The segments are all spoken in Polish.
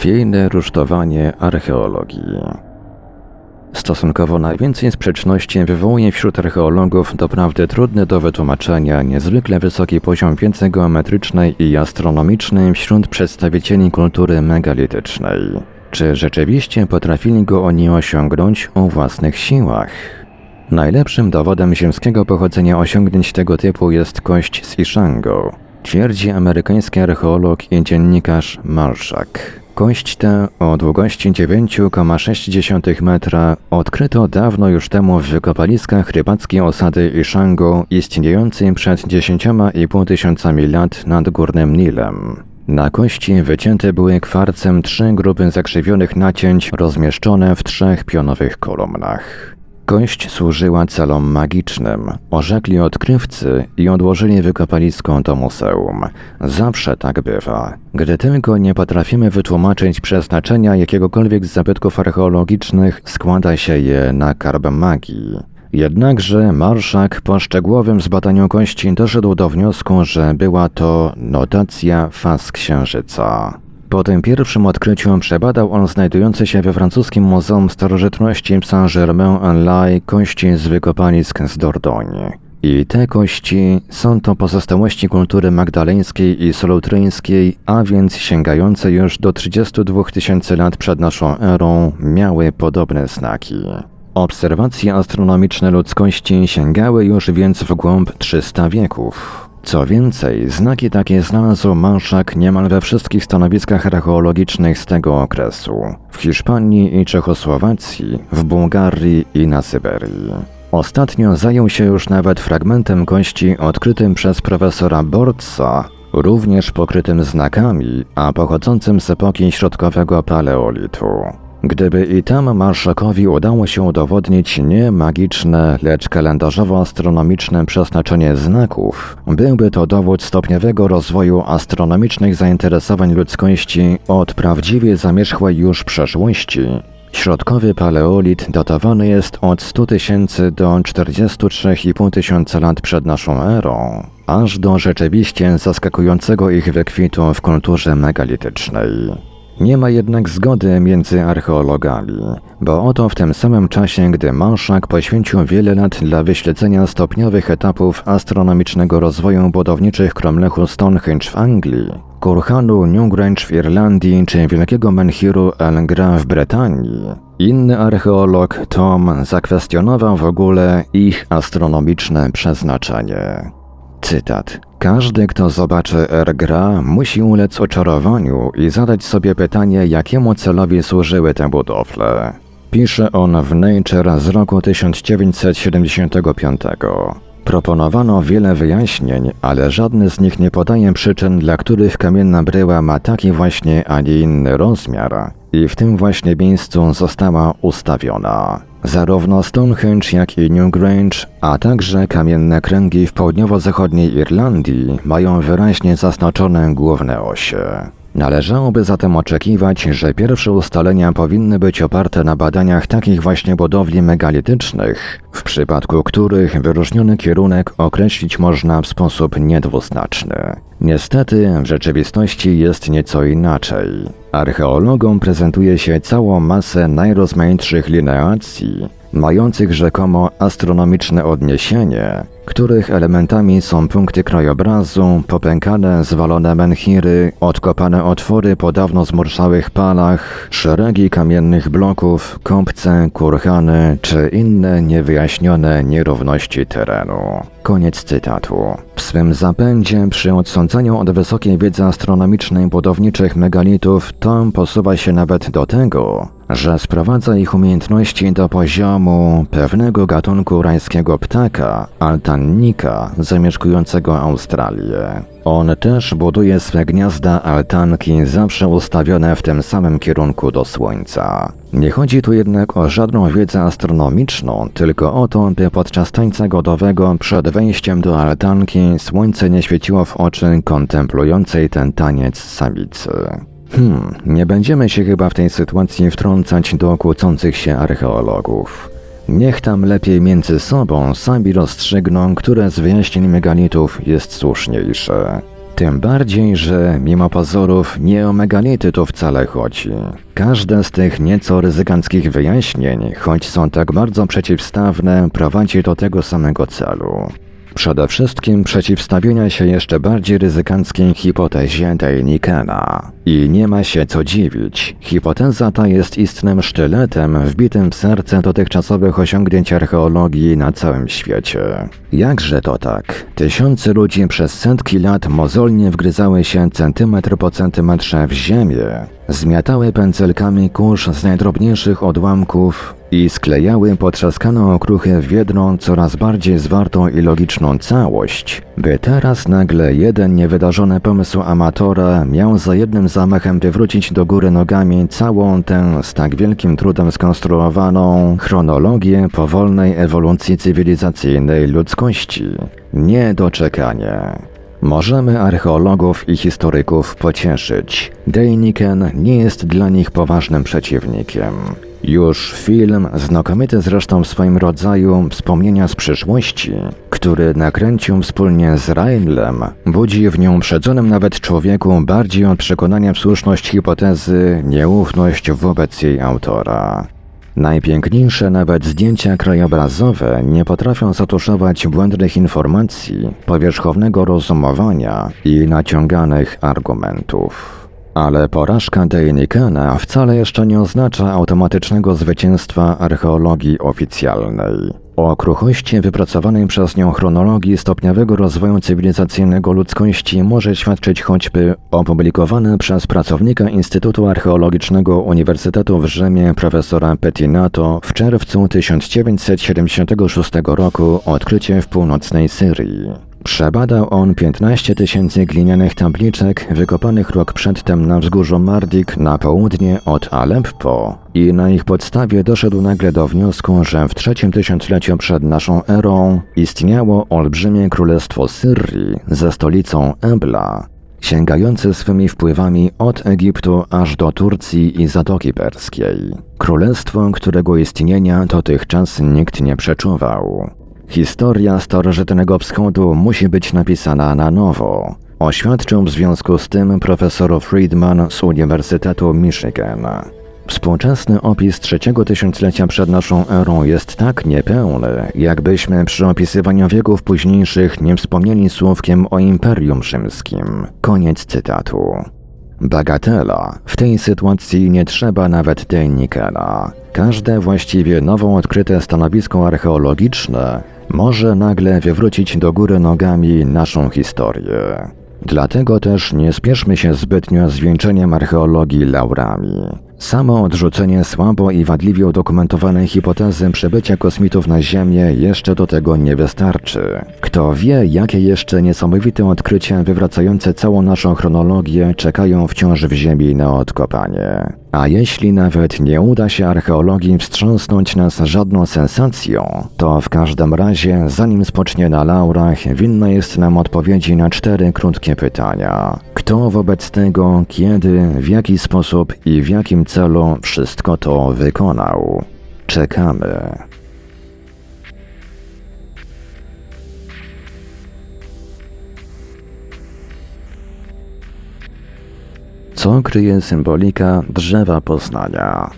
Chwiejne rusztowanie archeologii. Stosunkowo najwięcej sprzeczności wywołuje wśród archeologów doprawdy trudny do wytłumaczenia niezwykle wysoki poziom wiedzy geometrycznej i astronomicznej wśród przedstawicieli kultury megalitycznej. Czy rzeczywiście potrafili go oni osiągnąć o własnych siłach? Najlepszym dowodem ziemskiego pochodzenia osiągnięć tego typu jest kość z Ishango, twierdzi amerykański archeolog i dziennikarz Marszak. Kość tę o długości 9,6 metra odkryto dawno już temu w wykopaliskach rybackiej osady Ishango istniejącej przed 10,5 tysiącami lat nad Górnym Nilem. Na kości wycięte były kwarcem trzy grupy zakrzywionych nacięć rozmieszczone w trzech pionowych kolumnach. Kość służyła celom magicznym, orzekli odkrywcy i odłożyli wykopalisko do muzeum. Zawsze tak bywa. Gdy tylko nie potrafimy wytłumaczyć przeznaczenia jakiegokolwiek z zabytków archeologicznych, składa się je na karb magii. Jednakże Marszak po szczegółowym zbadaniu kości doszedł do wniosku, że była to notacja faz księżyca. Po tym pierwszym odkryciu przebadał on znajdujące się we francuskim Muzeum Starożytności Saint-Germain-en-Laye kości z wykopalisk z Dordogne. I te kości są to pozostałości kultury magdaleńskiej i solutryńskiej, a więc sięgające już do 32 tysięcy lat przed naszą erą, miały podobne znaki. Obserwacje astronomiczne ludzkości sięgały już więc w głąb 300 wieków. Co więcej, znaki takie znalazł Marszak niemal we wszystkich stanowiskach archeologicznych z tego okresu. W Hiszpanii i Czechosłowacji, w Bułgarii i na Syberii. Ostatnio zajął się już nawet fragmentem kości odkrytym przez profesora Borca, również pokrytym znakami, a pochodzącym z epoki środkowego paleolitu. Gdyby i tam Marszakowi udało się udowodnić nie magiczne, lecz kalendarzowo-astronomiczne przeznaczenie znaków, byłby to dowód stopniowego rozwoju astronomicznych zainteresowań ludzkości od prawdziwie zamierzchłej już przeszłości. Środkowy paleolit datowany jest od 100 tysięcy do 43,5 tysiąca lat przed naszą erą, aż do rzeczywiście zaskakującego ich wykwitu w kulturze megalitycznej. Nie ma jednak zgody między archeologami, bo oto w tym samym czasie, gdy Marszak poświęcił wiele lat dla wyśledzenia stopniowych etapów astronomicznego rozwoju budowniczych kromlechu Stonehenge w Anglii, Kurhanu Newgrange w Irlandii czy Wielkiego Menhiru El Gra w Brytanii, inny archeolog Tom zakwestionował w ogóle ich astronomiczne przeznaczenie. Cytat. Każdy, kto zobaczy Ergra, musi ulec oczarowaniu i zadać sobie pytanie, jakiemu celowi służyły te budowle. Pisze on w Nature z roku 1975. Proponowano wiele wyjaśnień, ale żadny z nich nie podaje przyczyn, dla których kamienna bryła ma taki właśnie, a nie inny rozmiar i w tym właśnie miejscu została ustawiona. Zarówno Stonehenge, jak i Newgrange, a także kamienne kręgi w południowo-zachodniej Irlandii mają wyraźnie zaznaczone główne osie. Należałoby zatem oczekiwać, że pierwsze ustalenia powinny być oparte na badaniach takich właśnie budowli megalitycznych, w przypadku których wyróżniony kierunek określić można w sposób niedwuznaczny. Niestety w rzeczywistości jest nieco inaczej. Archeologom prezentuje się całą masę najrozmaitszych lineacji, mających rzekomo astronomiczne odniesienie, których elementami są punkty krajobrazu, popękane, zwalone menhiry, odkopane otwory po dawno zmurszałych palach, szeregi kamiennych bloków, kąpce, kurhany czy inne niewyjaśnione nierówności terenu. Koniec cytatu. Swym zapędzie przy odsądzaniu od wysokiej wiedzy astronomicznej budowniczych megalitów Tom posuwa się nawet do tego, że sprowadza ich umiejętności do poziomu pewnego gatunku rajskiego ptaka, altannika, zamieszkującego Australię. On też buduje swe gniazda altanki zawsze ustawione w tym samym kierunku do Słońca. Nie chodzi tu jednak o żadną wiedzę astronomiczną, tylko o to, by podczas tańca godowego przed wejściem do altanki słońce nie świeciło w oczy kontemplującej ten taniec samicy. Hmm, nie będziemy się chyba w tej sytuacji wtrącać do kłócących się archeologów. Niech tam lepiej między sobą sami rozstrzygną, które z wyjaśnień megalitów jest słuszniejsze. Tym bardziej, że mimo pozorów nie o megality tu wcale chodzi. Każde z tych nieco ryzykanckich wyjaśnień, choć są tak bardzo przeciwstawne, prowadzi do tego samego celu. Przede wszystkim przeciwstawienia się jeszcze bardziej ryzykanckiej hipotezie Deinikena. I nie ma się co dziwić. Hipoteza ta jest istnym sztyletem wbitym w serce dotychczasowych osiągnięć archeologii na całym świecie. Jakże to tak? Tysiące ludzi przez setki lat mozolnie wgryzały się centymetr po centymetrze w ziemię, zmiatały pędzelkami kurz z najdrobniejszych odłamków i sklejały potrzaskane okruchy w jedną, coraz bardziej zwartą i logiczną całość, by teraz nagle jeden niewydarzony pomysł amatora miał za jednym zamachem wywrócić do góry nogami całą tę z tak wielkim trudem skonstruowaną chronologię powolnej ewolucji cywilizacyjnej ludzkości. Niedoczekanie. Możemy archeologów i historyków pocieszyć. Dejniken nie jest dla nich poważnym przeciwnikiem. Już film, znakomity zresztą w swoim rodzaju wspomnienia z przyszłości, który nakręcił wspólnie z Reinlem, budzi w nią przedzonym nawet człowieku bardziej od przekonania w słuszność hipotezy nieufność wobec jej autora. Najpiękniejsze nawet zdjęcia krajobrazowe nie potrafią zatuszować błędnych informacji, powierzchownego rozumowania i naciąganych argumentów. Ale porażka Deinikena wcale jeszcze nie oznacza automatycznego zwycięstwa archeologii oficjalnej. O kruchości wypracowanej przez nią chronologii stopniowego rozwoju cywilizacyjnego ludzkości może świadczyć choćby opublikowany przez pracownika Instytutu Archeologicznego Uniwersytetu w Rzymie profesora Pettinato w czerwcu 1976 roku odkrycie w północnej Syrii. Przebadał on 15 tysięcy glinianych tabliczek wykopanych rok przedtem na wzgórzu Mardik na południe od Aleppo i na ich podstawie doszedł nagle do wniosku, że w trzecim tysiącleciu przed naszą erą istniało olbrzymie królestwo Syrii ze stolicą Ebla, sięgające swymi wpływami od Egiptu aż do Turcji i Zatoki Perskiej. Królestwo, którego istnienia dotychczas nikt nie przeczuwał. Historia starożytnego wschodu musi być napisana na nowo, oświadczył w związku z tym profesor Friedman z Uniwersytetu Michigan. Współczesny opis trzeciego tysiąclecia przed naszą erą jest tak niepełny, jakbyśmy przy opisywaniu wieków późniejszych nie wspomnieli słówkiem o Imperium Rzymskim. Koniec cytatu. Bagatela. W tej sytuacji nie trzeba nawet Deinikela. Każde właściwie nowo odkryte stanowisko archeologiczne może nagle wywrócić do góry nogami naszą historię. Dlatego też nie spieszmy się zbytnio z archeologii laurami. Samo odrzucenie słabo i wadliwie udokumentowanej hipotezy przebycia kosmitów na Ziemię jeszcze do tego nie wystarczy. Kto wie, jakie jeszcze niesamowite odkrycia wywracające całą naszą chronologię czekają wciąż w Ziemi na odkopanie. A jeśli nawet nie uda się archeologii wstrząsnąć nas żadną sensacją, to w każdym razie, zanim spocznie na laurach, winna jest nam odpowiedzi na cztery krótkie pytania. Kto wobec tego, kiedy, w jaki sposób i w jakim celu wszystko to wykonał? Czekamy. Co kryje symbolika drzewa Poznania?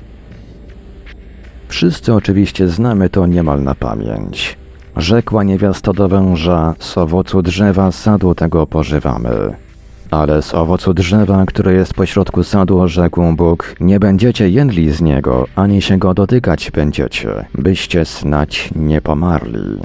Wszyscy oczywiście znamy to niemal na pamięć. Rzekła niewiasta do węża, z owocu drzewa sadu tego pożywamy. Ale z owocu drzewa, które jest pośrodku sadu, rzekł Bóg, nie będziecie jedli z niego, ani się go dotykać będziecie, byście snać nie pomarli.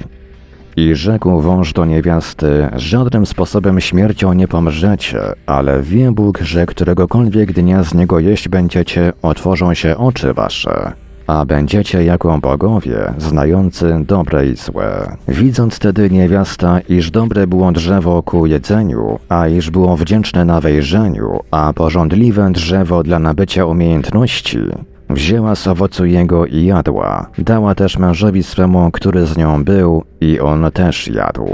I rzekł wąż do niewiasty, żadnym sposobem śmiercią nie pomrzecie, ale wie Bóg, że któregokolwiek dnia z niego jeść będziecie, otworzą się oczy wasze a będziecie jako bogowie, znający dobre i złe. Widząc tedy niewiasta, iż dobre było drzewo ku jedzeniu, a iż było wdzięczne na wejrzeniu, a porządliwe drzewo dla nabycia umiejętności, wzięła z owocu jego i jadła. Dała też mężowi swemu, który z nią był, i on też jadł.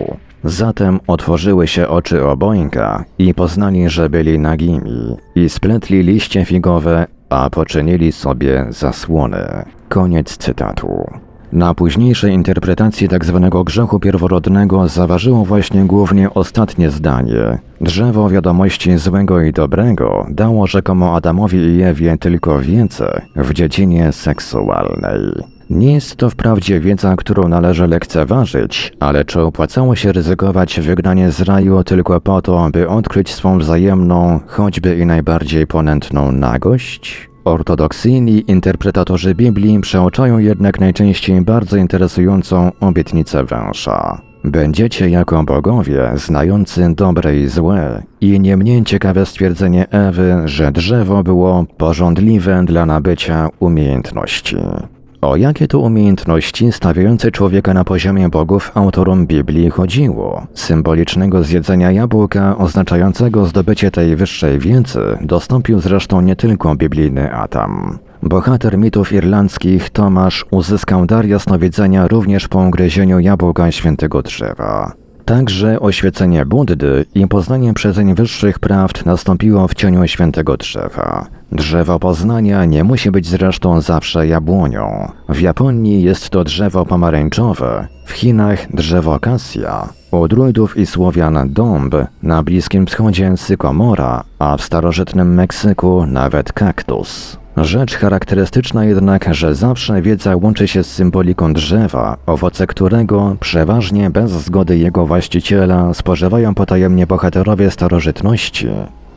Zatem otworzyły się oczy obojga i poznali, że byli nagimi, i spletli liście figowe a poczynili sobie zasłony. Koniec cytatu. Na późniejszej interpretacji tzw. Tak grzechu pierworodnego zaważyło właśnie głównie ostatnie zdanie. Drzewo wiadomości złego i dobrego dało rzekomo Adamowi i Ewie tylko wiedzę w dziedzinie seksualnej. Nie jest to wprawdzie wiedza, którą należy lekceważyć, ale czy opłacało się ryzykować wygnanie z raju tylko po to, by odkryć swą wzajemną, choćby i najbardziej ponętną nagość? Ortodoksyjni interpretatorzy Biblii przeoczają jednak najczęściej bardzo interesującą obietnicę węża. Będziecie jako bogowie, znający dobre i złe, i nie mniej ciekawe stwierdzenie Ewy, że drzewo było porządliwe dla nabycia umiejętności. O jakie tu umiejętności stawiające człowieka na poziomie bogów autorom Biblii chodziło? Symbolicznego zjedzenia jabłka oznaczającego zdobycie tej wyższej wiedzy dostąpił zresztą nie tylko biblijny Adam. Bohater mitów irlandzkich Tomasz uzyskał dar jasnowidzenia również po ugryzieniu jabłka świętego drzewa. Także oświecenie Buddy i poznanie przezeń wyższych prawd nastąpiło w cieniu świętego drzewa. Drzewo poznania nie musi być zresztą zawsze jabłonią. W Japonii jest to drzewo pomarańczowe, w Chinach drzewo kasja, u druidów i Słowian dąb, na Bliskim Wschodzie sykomora, a w starożytnym Meksyku nawet kaktus. Rzecz charakterystyczna jednak, że zawsze wiedza łączy się z symboliką drzewa, owoce którego, przeważnie bez zgody jego właściciela, spożywają potajemnie bohaterowie starożytności,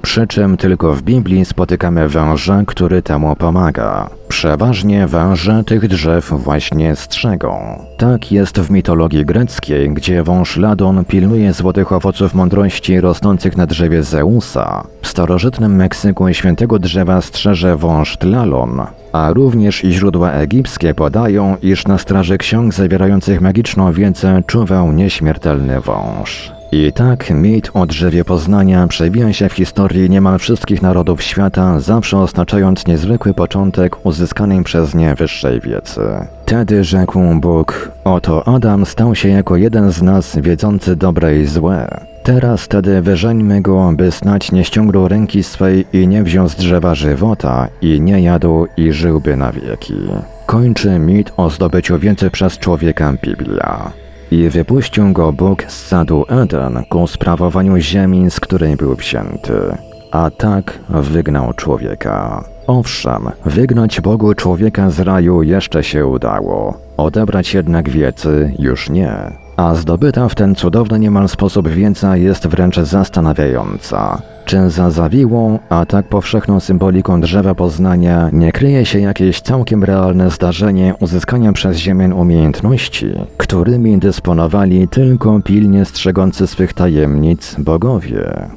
przy czym tylko w Biblii spotykamy węża, który temu pomaga. Przeważnie węże tych drzew właśnie strzegą. Tak jest w mitologii greckiej, gdzie wąż Ladon pilnuje złotych owoców mądrości rosnących na drzewie Zeusa. W starożytnym Meksyku świętego drzewa strzeże wąż Tlalon, a również i źródła egipskie podają, iż na straży ksiąg zawierających magiczną wiedzę czuwał nieśmiertelny wąż. I tak mit o drzewie poznania przebija się w historii niemal wszystkich narodów świata, zawsze oznaczając niezwykły początek uzyskanej przez nie wyższej wiedzy. Wtedy rzekł Bóg, oto Adam stał się jako jeden z nas wiedzący dobre i złe. Teraz tedy wyżeńmy go, by snać nie ściągnął ręki swej i nie wziął z drzewa żywota i nie jadł i żyłby na wieki. Kończy mit o zdobyciu wiedzy przez człowieka Biblia. I wypuścił go Bóg z sadu Eden ku sprawowaniu ziemi, z której był wzięty. A tak wygnał człowieka. Owszem, wygnać Bogu człowieka z raju jeszcze się udało, odebrać jednak wiedzy już nie. A zdobyta w ten cudowny niemal sposób wiedza jest wręcz zastanawiająca. Czy za zawiłą, a tak powszechną symboliką drzewa poznania nie kryje się jakieś całkiem realne zdarzenie uzyskania przez Ziemię umiejętności, którymi dysponowali tylko pilnie strzegący swych tajemnic bogowie?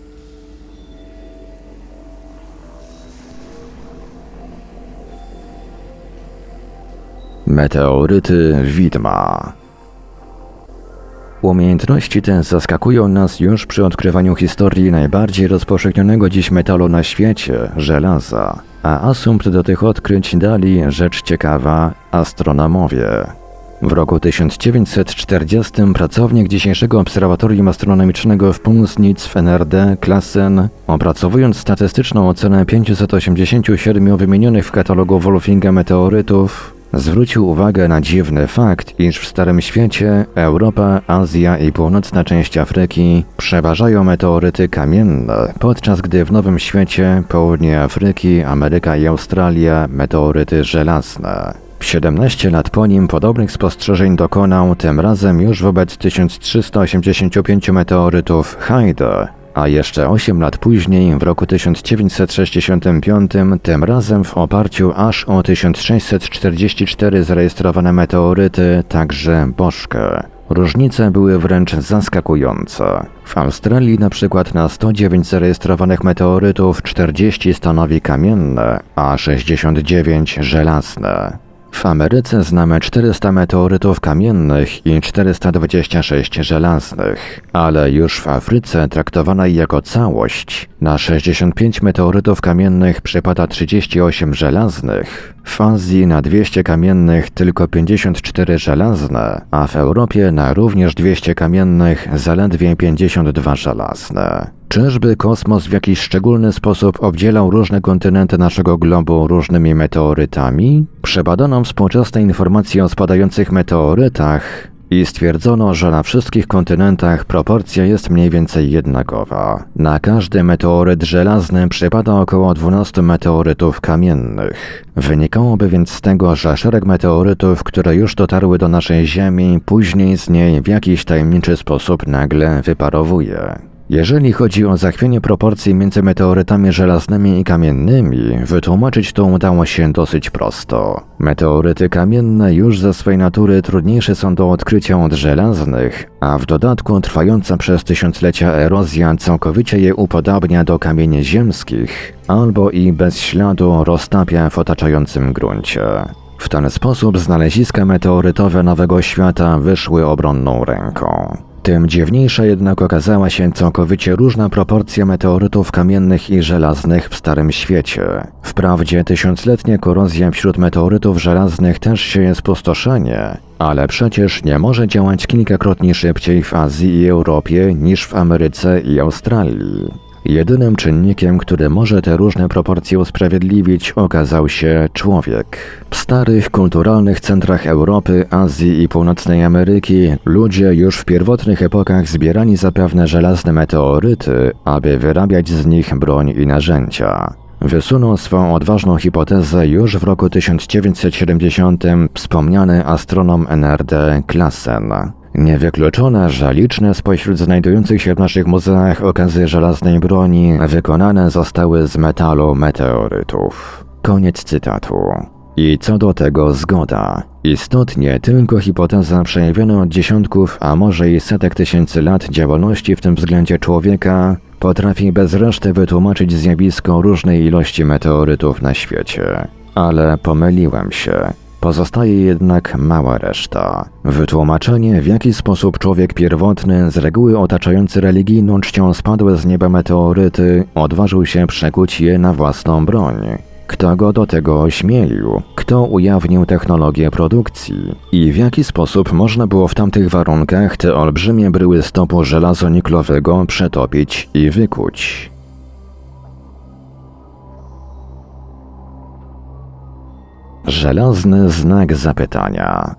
Meteoryty widma. Umiejętności te zaskakują nas już przy odkrywaniu historii najbardziej rozpowszechnionego dziś metalu na świecie żelaza. A asumpt do tych odkryć dali rzecz ciekawa astronomowie. W roku 1940 pracownik dzisiejszego obserwatorium astronomicznego w Pulsnitz w NRD, Klassen, opracowując statystyczną ocenę 587 wymienionych w katalogu Wolfinga meteorytów, Zwrócił uwagę na dziwny fakt, iż w Starym Świecie Europa, Azja i północna część Afryki przeważają meteoryty kamienne, podczas gdy w Nowym Świecie, południe Afryki, Ameryka i Australia meteoryty żelazne. 17 lat po nim podobnych spostrzeżeń dokonał tym razem już wobec 1385 meteorytów Haida, a jeszcze 8 lat później, w roku 1965, tym razem w oparciu aż o 1644 zarejestrowane meteoryty, także Bożkę. Różnice były wręcz zaskakujące. W Australii na przykład na 109 zarejestrowanych meteorytów 40 stanowi kamienne, a 69 żelazne. W Ameryce znamy 400 meteorytów kamiennych i 426 żelaznych, ale już w Afryce traktowanej jako całość na 65 meteorytów kamiennych przypada 38 żelaznych, w Azji na 200 kamiennych tylko 54 żelazne, a w Europie na również 200 kamiennych zaledwie 52 żelazne. Czyżby kosmos w jakiś szczególny sposób obdzielał różne kontynenty naszego globu różnymi meteorytami? Przebadano współczesne informacje o spadających meteorytach i stwierdzono, że na wszystkich kontynentach proporcja jest mniej więcej jednakowa. Na każdy meteoryt żelazny przypada około 12 meteorytów kamiennych. Wynikałoby więc z tego, że szereg meteorytów, które już dotarły do naszej Ziemi, później z niej w jakiś tajemniczy sposób nagle wyparowuje. Jeżeli chodzi o zachwianie proporcji między meteorytami żelaznymi i kamiennymi, wytłumaczyć to udało się dosyć prosto. Meteoryty kamienne już ze swej natury trudniejsze są do odkrycia od żelaznych, a w dodatku trwająca przez tysiąclecia erozja całkowicie je upodabnia do kamieni ziemskich, albo i bez śladu roztapia w otaczającym gruncie. W ten sposób znaleziska meteorytowe Nowego Świata wyszły obronną ręką. Tym dziwniejsza jednak okazała się całkowicie różna proporcja meteorytów kamiennych i żelaznych w Starym Świecie. Wprawdzie tysiącletnia korozja wśród meteorytów żelaznych też sieje spustoszenie, ale przecież nie może działać kilkakrotnie szybciej w Azji i Europie niż w Ameryce i Australii. Jedynym czynnikiem, który może te różne proporcje usprawiedliwić, okazał się człowiek. W starych kulturalnych centrach Europy, Azji i Północnej Ameryki ludzie już w pierwotnych epokach zbierali zapewne żelazne meteoryty, aby wyrabiać z nich broń i narzędzia. Wysunął swą odważną hipotezę już w roku 1970 wspomniany astronom NRD Klassen. Niewykluczone, że liczne spośród znajdujących się w naszych muzeach okazy żelaznej broni wykonane zostały z metalu meteorytów. Koniec cytatu. I co do tego zgoda. Istotnie tylko hipoteza przejawiona od dziesiątków, a może i setek tysięcy lat działalności w tym względzie człowieka potrafi bez reszty wytłumaczyć zjawisko różnej ilości meteorytów na świecie. Ale pomyliłem się. Pozostaje jednak mała reszta. Wytłumaczenie, w jaki sposób człowiek pierwotny, z reguły otaczający religijną czcią spadłe z nieba meteoryty, odważył się przekuć je na własną broń. Kto go do tego ośmielił? Kto ujawnił technologię produkcji? I w jaki sposób można było w tamtych warunkach te olbrzymie bryły stopu żelazo niklowego przetopić i wykuć? Żelazny znak zapytania.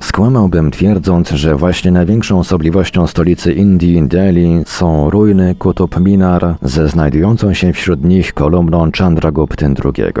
Skłamałbym twierdząc, że właśnie największą osobliwością stolicy Indii, Delhi, są ruiny Kutub Minar ze znajdującą się wśród nich kolumną Chandragupty II.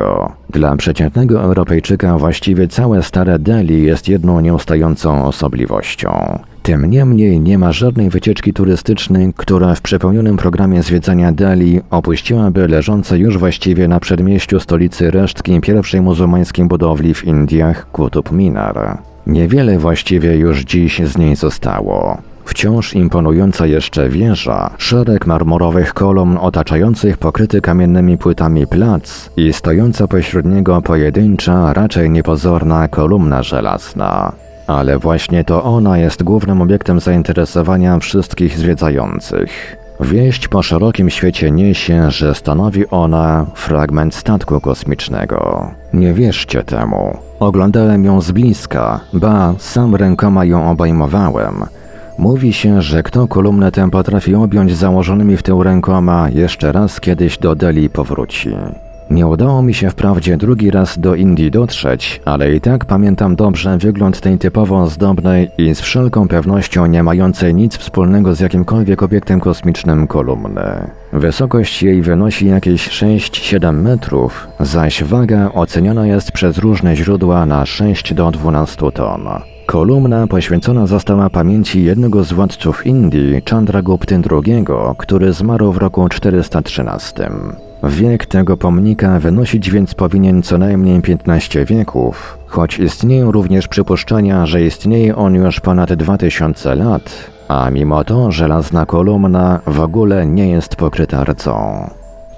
Dla przeciętnego Europejczyka właściwie całe stare Delhi jest jedną nieustającą osobliwością. Tym niemniej nie ma żadnej wycieczki turystycznej, która w przepełnionym programie zwiedzania Delhi opuściłaby leżące już właściwie na przedmieściu stolicy resztki pierwszej muzułmańskiej budowli w Indiach Kutub Minar. Niewiele właściwie już dziś z niej zostało. Wciąż imponująca jeszcze wieża, szereg marmurowych kolumn otaczających pokryty kamiennymi płytami plac i stojąca pośród niego pojedyncza, raczej niepozorna kolumna żelazna. Ale właśnie to ona jest głównym obiektem zainteresowania wszystkich zwiedzających. Wieść po szerokim świecie niesie, że stanowi ona fragment statku kosmicznego. Nie wierzcie temu. Oglądałem ją z bliska, ba, sam rękoma ją obejmowałem. Mówi się, że kto kolumnę tę potrafi objąć założonymi w tył rękoma, jeszcze raz kiedyś do Delhi powróci. Nie udało mi się wprawdzie drugi raz do Indii dotrzeć, ale i tak pamiętam dobrze wygląd tej typowo zdobnej i z wszelką pewnością nie mającej nic wspólnego z jakimkolwiek obiektem kosmicznym kolumny. Wysokość jej wynosi jakieś 6-7 metrów, zaś waga oceniana jest przez różne źródła na 6 do 12 ton. Kolumna poświęcona została pamięci jednego z władców Indii, Chandragupty II, który zmarł w roku 413. Wiek tego pomnika wynosić więc powinien co najmniej 15 wieków, choć istnieją również przypuszczenia, że istnieje on już ponad 2000 lat, a mimo to żelazna kolumna w ogóle nie jest pokryta rdzą.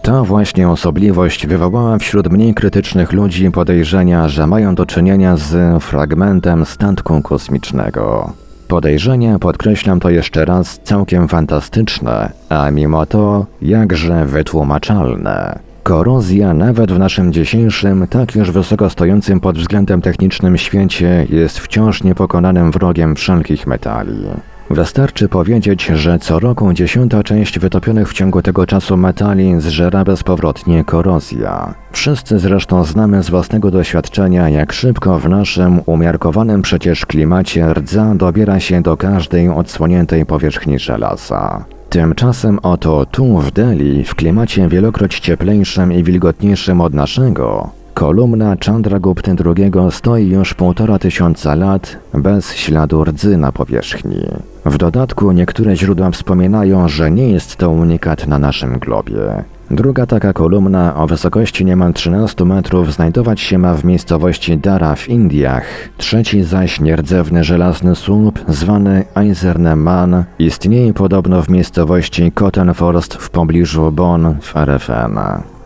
Ta właśnie osobliwość wywołała wśród mniej krytycznych ludzi podejrzenia, że mają do czynienia z fragmentem statku kosmicznego. Podejrzenia, podkreślam to jeszcze raz, całkiem fantastyczne, a mimo to jakże wytłumaczalne. Korozja nawet w naszym dzisiejszym, tak już wysoko stojącym pod względem technicznym świecie jest wciąż niepokonanym wrogiem wszelkich metali. Wystarczy powiedzieć, że co roku dziesiąta część wytopionych w ciągu tego czasu metali zżera bezpowrotnie korozja. Wszyscy zresztą znamy z własnego doświadczenia, jak szybko w naszym umiarkowanym przecież klimacie rdza dobiera się do każdej odsłoniętej powierzchni żelaza. Tymczasem oto tu w Delhi, w klimacie wielokroć cieplejszym i wilgotniejszym od naszego, kolumna Chandragupty II stoi już półtora tysiąca lat bez śladu rdzy na powierzchni. W dodatku niektóre źródła wspominają, że nie jest to unikat na naszym globie. Druga taka kolumna o wysokości niemal 13 metrów znajdować się ma w miejscowości Dara w Indiach. Trzeci zaś nierdzewny żelazny słup, zwany Eiserneman, istnieje podobno w miejscowości Kottenforst w pobliżu Bonn w RFN.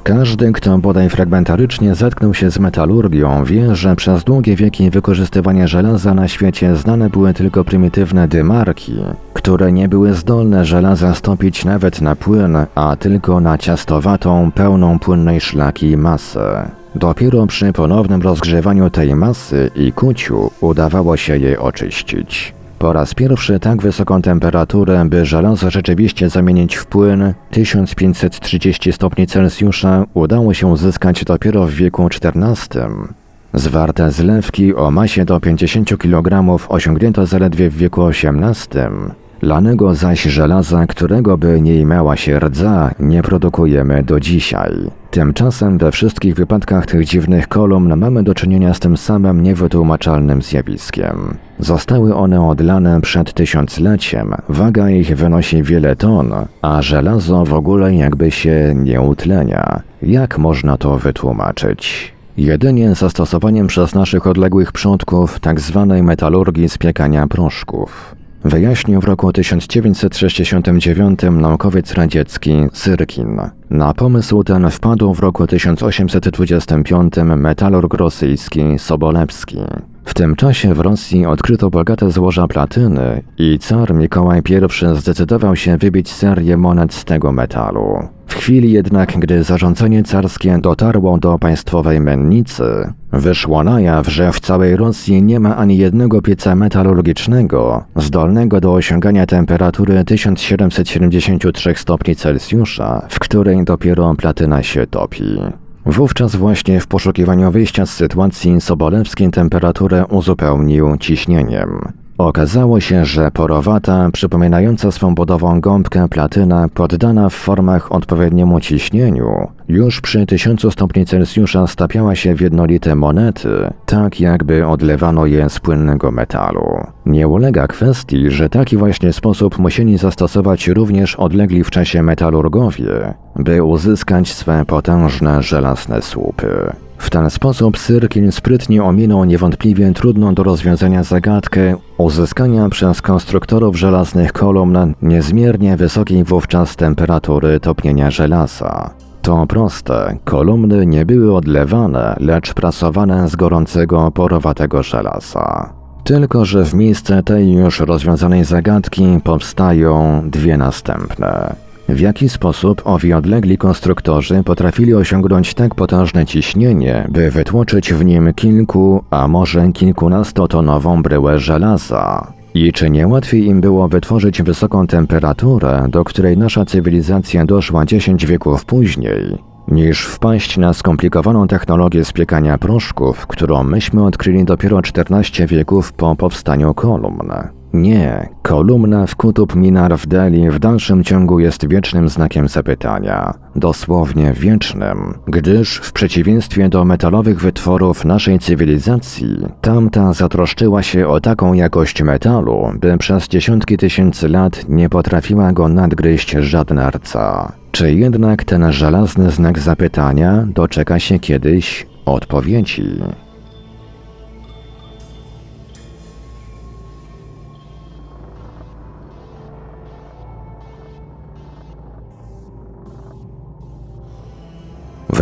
Każdy, kto bodaj fragmentarycznie zetknął się z metalurgią, wie, że przez długie wieki wykorzystywania żelaza na świecie znane były tylko prymitywne dymarki, które nie były zdolne żelaza stopić nawet na płyn, a tylko na ciastowatą, pełną płynnej szlaki masę. Dopiero przy ponownym rozgrzewaniu tej masy i kuciu udawało się je oczyścić. Po raz pierwszy tak wysoką temperaturę, by żelazo rzeczywiście zamienić w płyn, 1530 stopni Celsjusza udało się uzyskać dopiero w wieku XIV. Zwarte zlewki o masie do 50 kg osiągnięto zaledwie w wieku XVIII. Lanego zaś żelaza, którego by nie miała się rdza, nie produkujemy do dzisiaj. Tymczasem we wszystkich wypadkach tych dziwnych kolumn mamy do czynienia z tym samym niewytłumaczalnym zjawiskiem. Zostały one odlane przed tysiącleciem, waga ich wynosi wiele ton, a żelazo w ogóle jakby się nie utlenia. Jak można to wytłumaczyć? Jedynie zastosowaniem przez naszych odległych przodków tzw. Tak metalurgii spiekania proszków. Wyjaśnił w roku 1969 naukowiec radziecki Syrkin. Na pomysł ten wpadł w roku 1825 metalurg rosyjski Sobolewski. W tym czasie w Rosji odkryto bogate złoża platyny i car Mikołaj I zdecydował się wybić serię monet z tego metalu. W chwili jednak, gdy zarządzanie carskie dotarło do państwowej mennicy, wyszło na jaw, że w całej Rosji nie ma ani jednego pieca metalurgicznego zdolnego do osiągania temperatury 1773 stopni Celsjusza, w której dopiero platyna się topi. Wówczas właśnie w poszukiwaniu wyjścia z sytuacji Sobolewski temperaturę uzupełnił ciśnieniem. Okazało się, że porowata, przypominająca swą budową gąbkę platyna, poddana w formach odpowiedniemu ciśnieniu, już przy 1000 stopni Celsjusza stapiała się w jednolite monety, tak jakby odlewano je z płynnego metalu. Nie ulega kwestii, że taki właśnie sposób musieli zastosować również odlegli w czasie metalurgowie, by uzyskać swe potężne żelazne słupy. W ten sposób Syrkin sprytnie ominął niewątpliwie trudną do rozwiązania zagadkę uzyskania przez konstruktorów żelaznych kolumn niezmiernie wysokiej wówczas temperatury topnienia żelaza. To proste, kolumny nie były odlewane, lecz prasowane z gorącego porowatego żelaza. Tylko, że w miejsce tej już rozwiązanej zagadki powstają dwie następne. W jaki sposób owi odlegli konstruktorzy potrafili osiągnąć tak potężne ciśnienie, by wytłoczyć w nim kilku, a może kilkunastotonową bryłę żelaza? I czy nie łatwiej im było wytworzyć wysoką temperaturę, do której nasza cywilizacja doszła 10 wieków później, niż wpaść na skomplikowaną technologię spiekania proszków, którą myśmy odkryli dopiero 14 wieków po powstaniu kolumn? Nie, kolumna w Kutub Minar w Delhi w dalszym ciągu jest wiecznym znakiem zapytania. Dosłownie wiecznym, gdyż w przeciwieństwie do metalowych wytworów naszej cywilizacji, tamta zatroszczyła się o taką jakość metalu, by przez dziesiątki tysięcy lat nie potrafiła go nadgryźć żadna rca. Czy jednak ten żelazny znak zapytania doczeka się kiedyś odpowiedzi?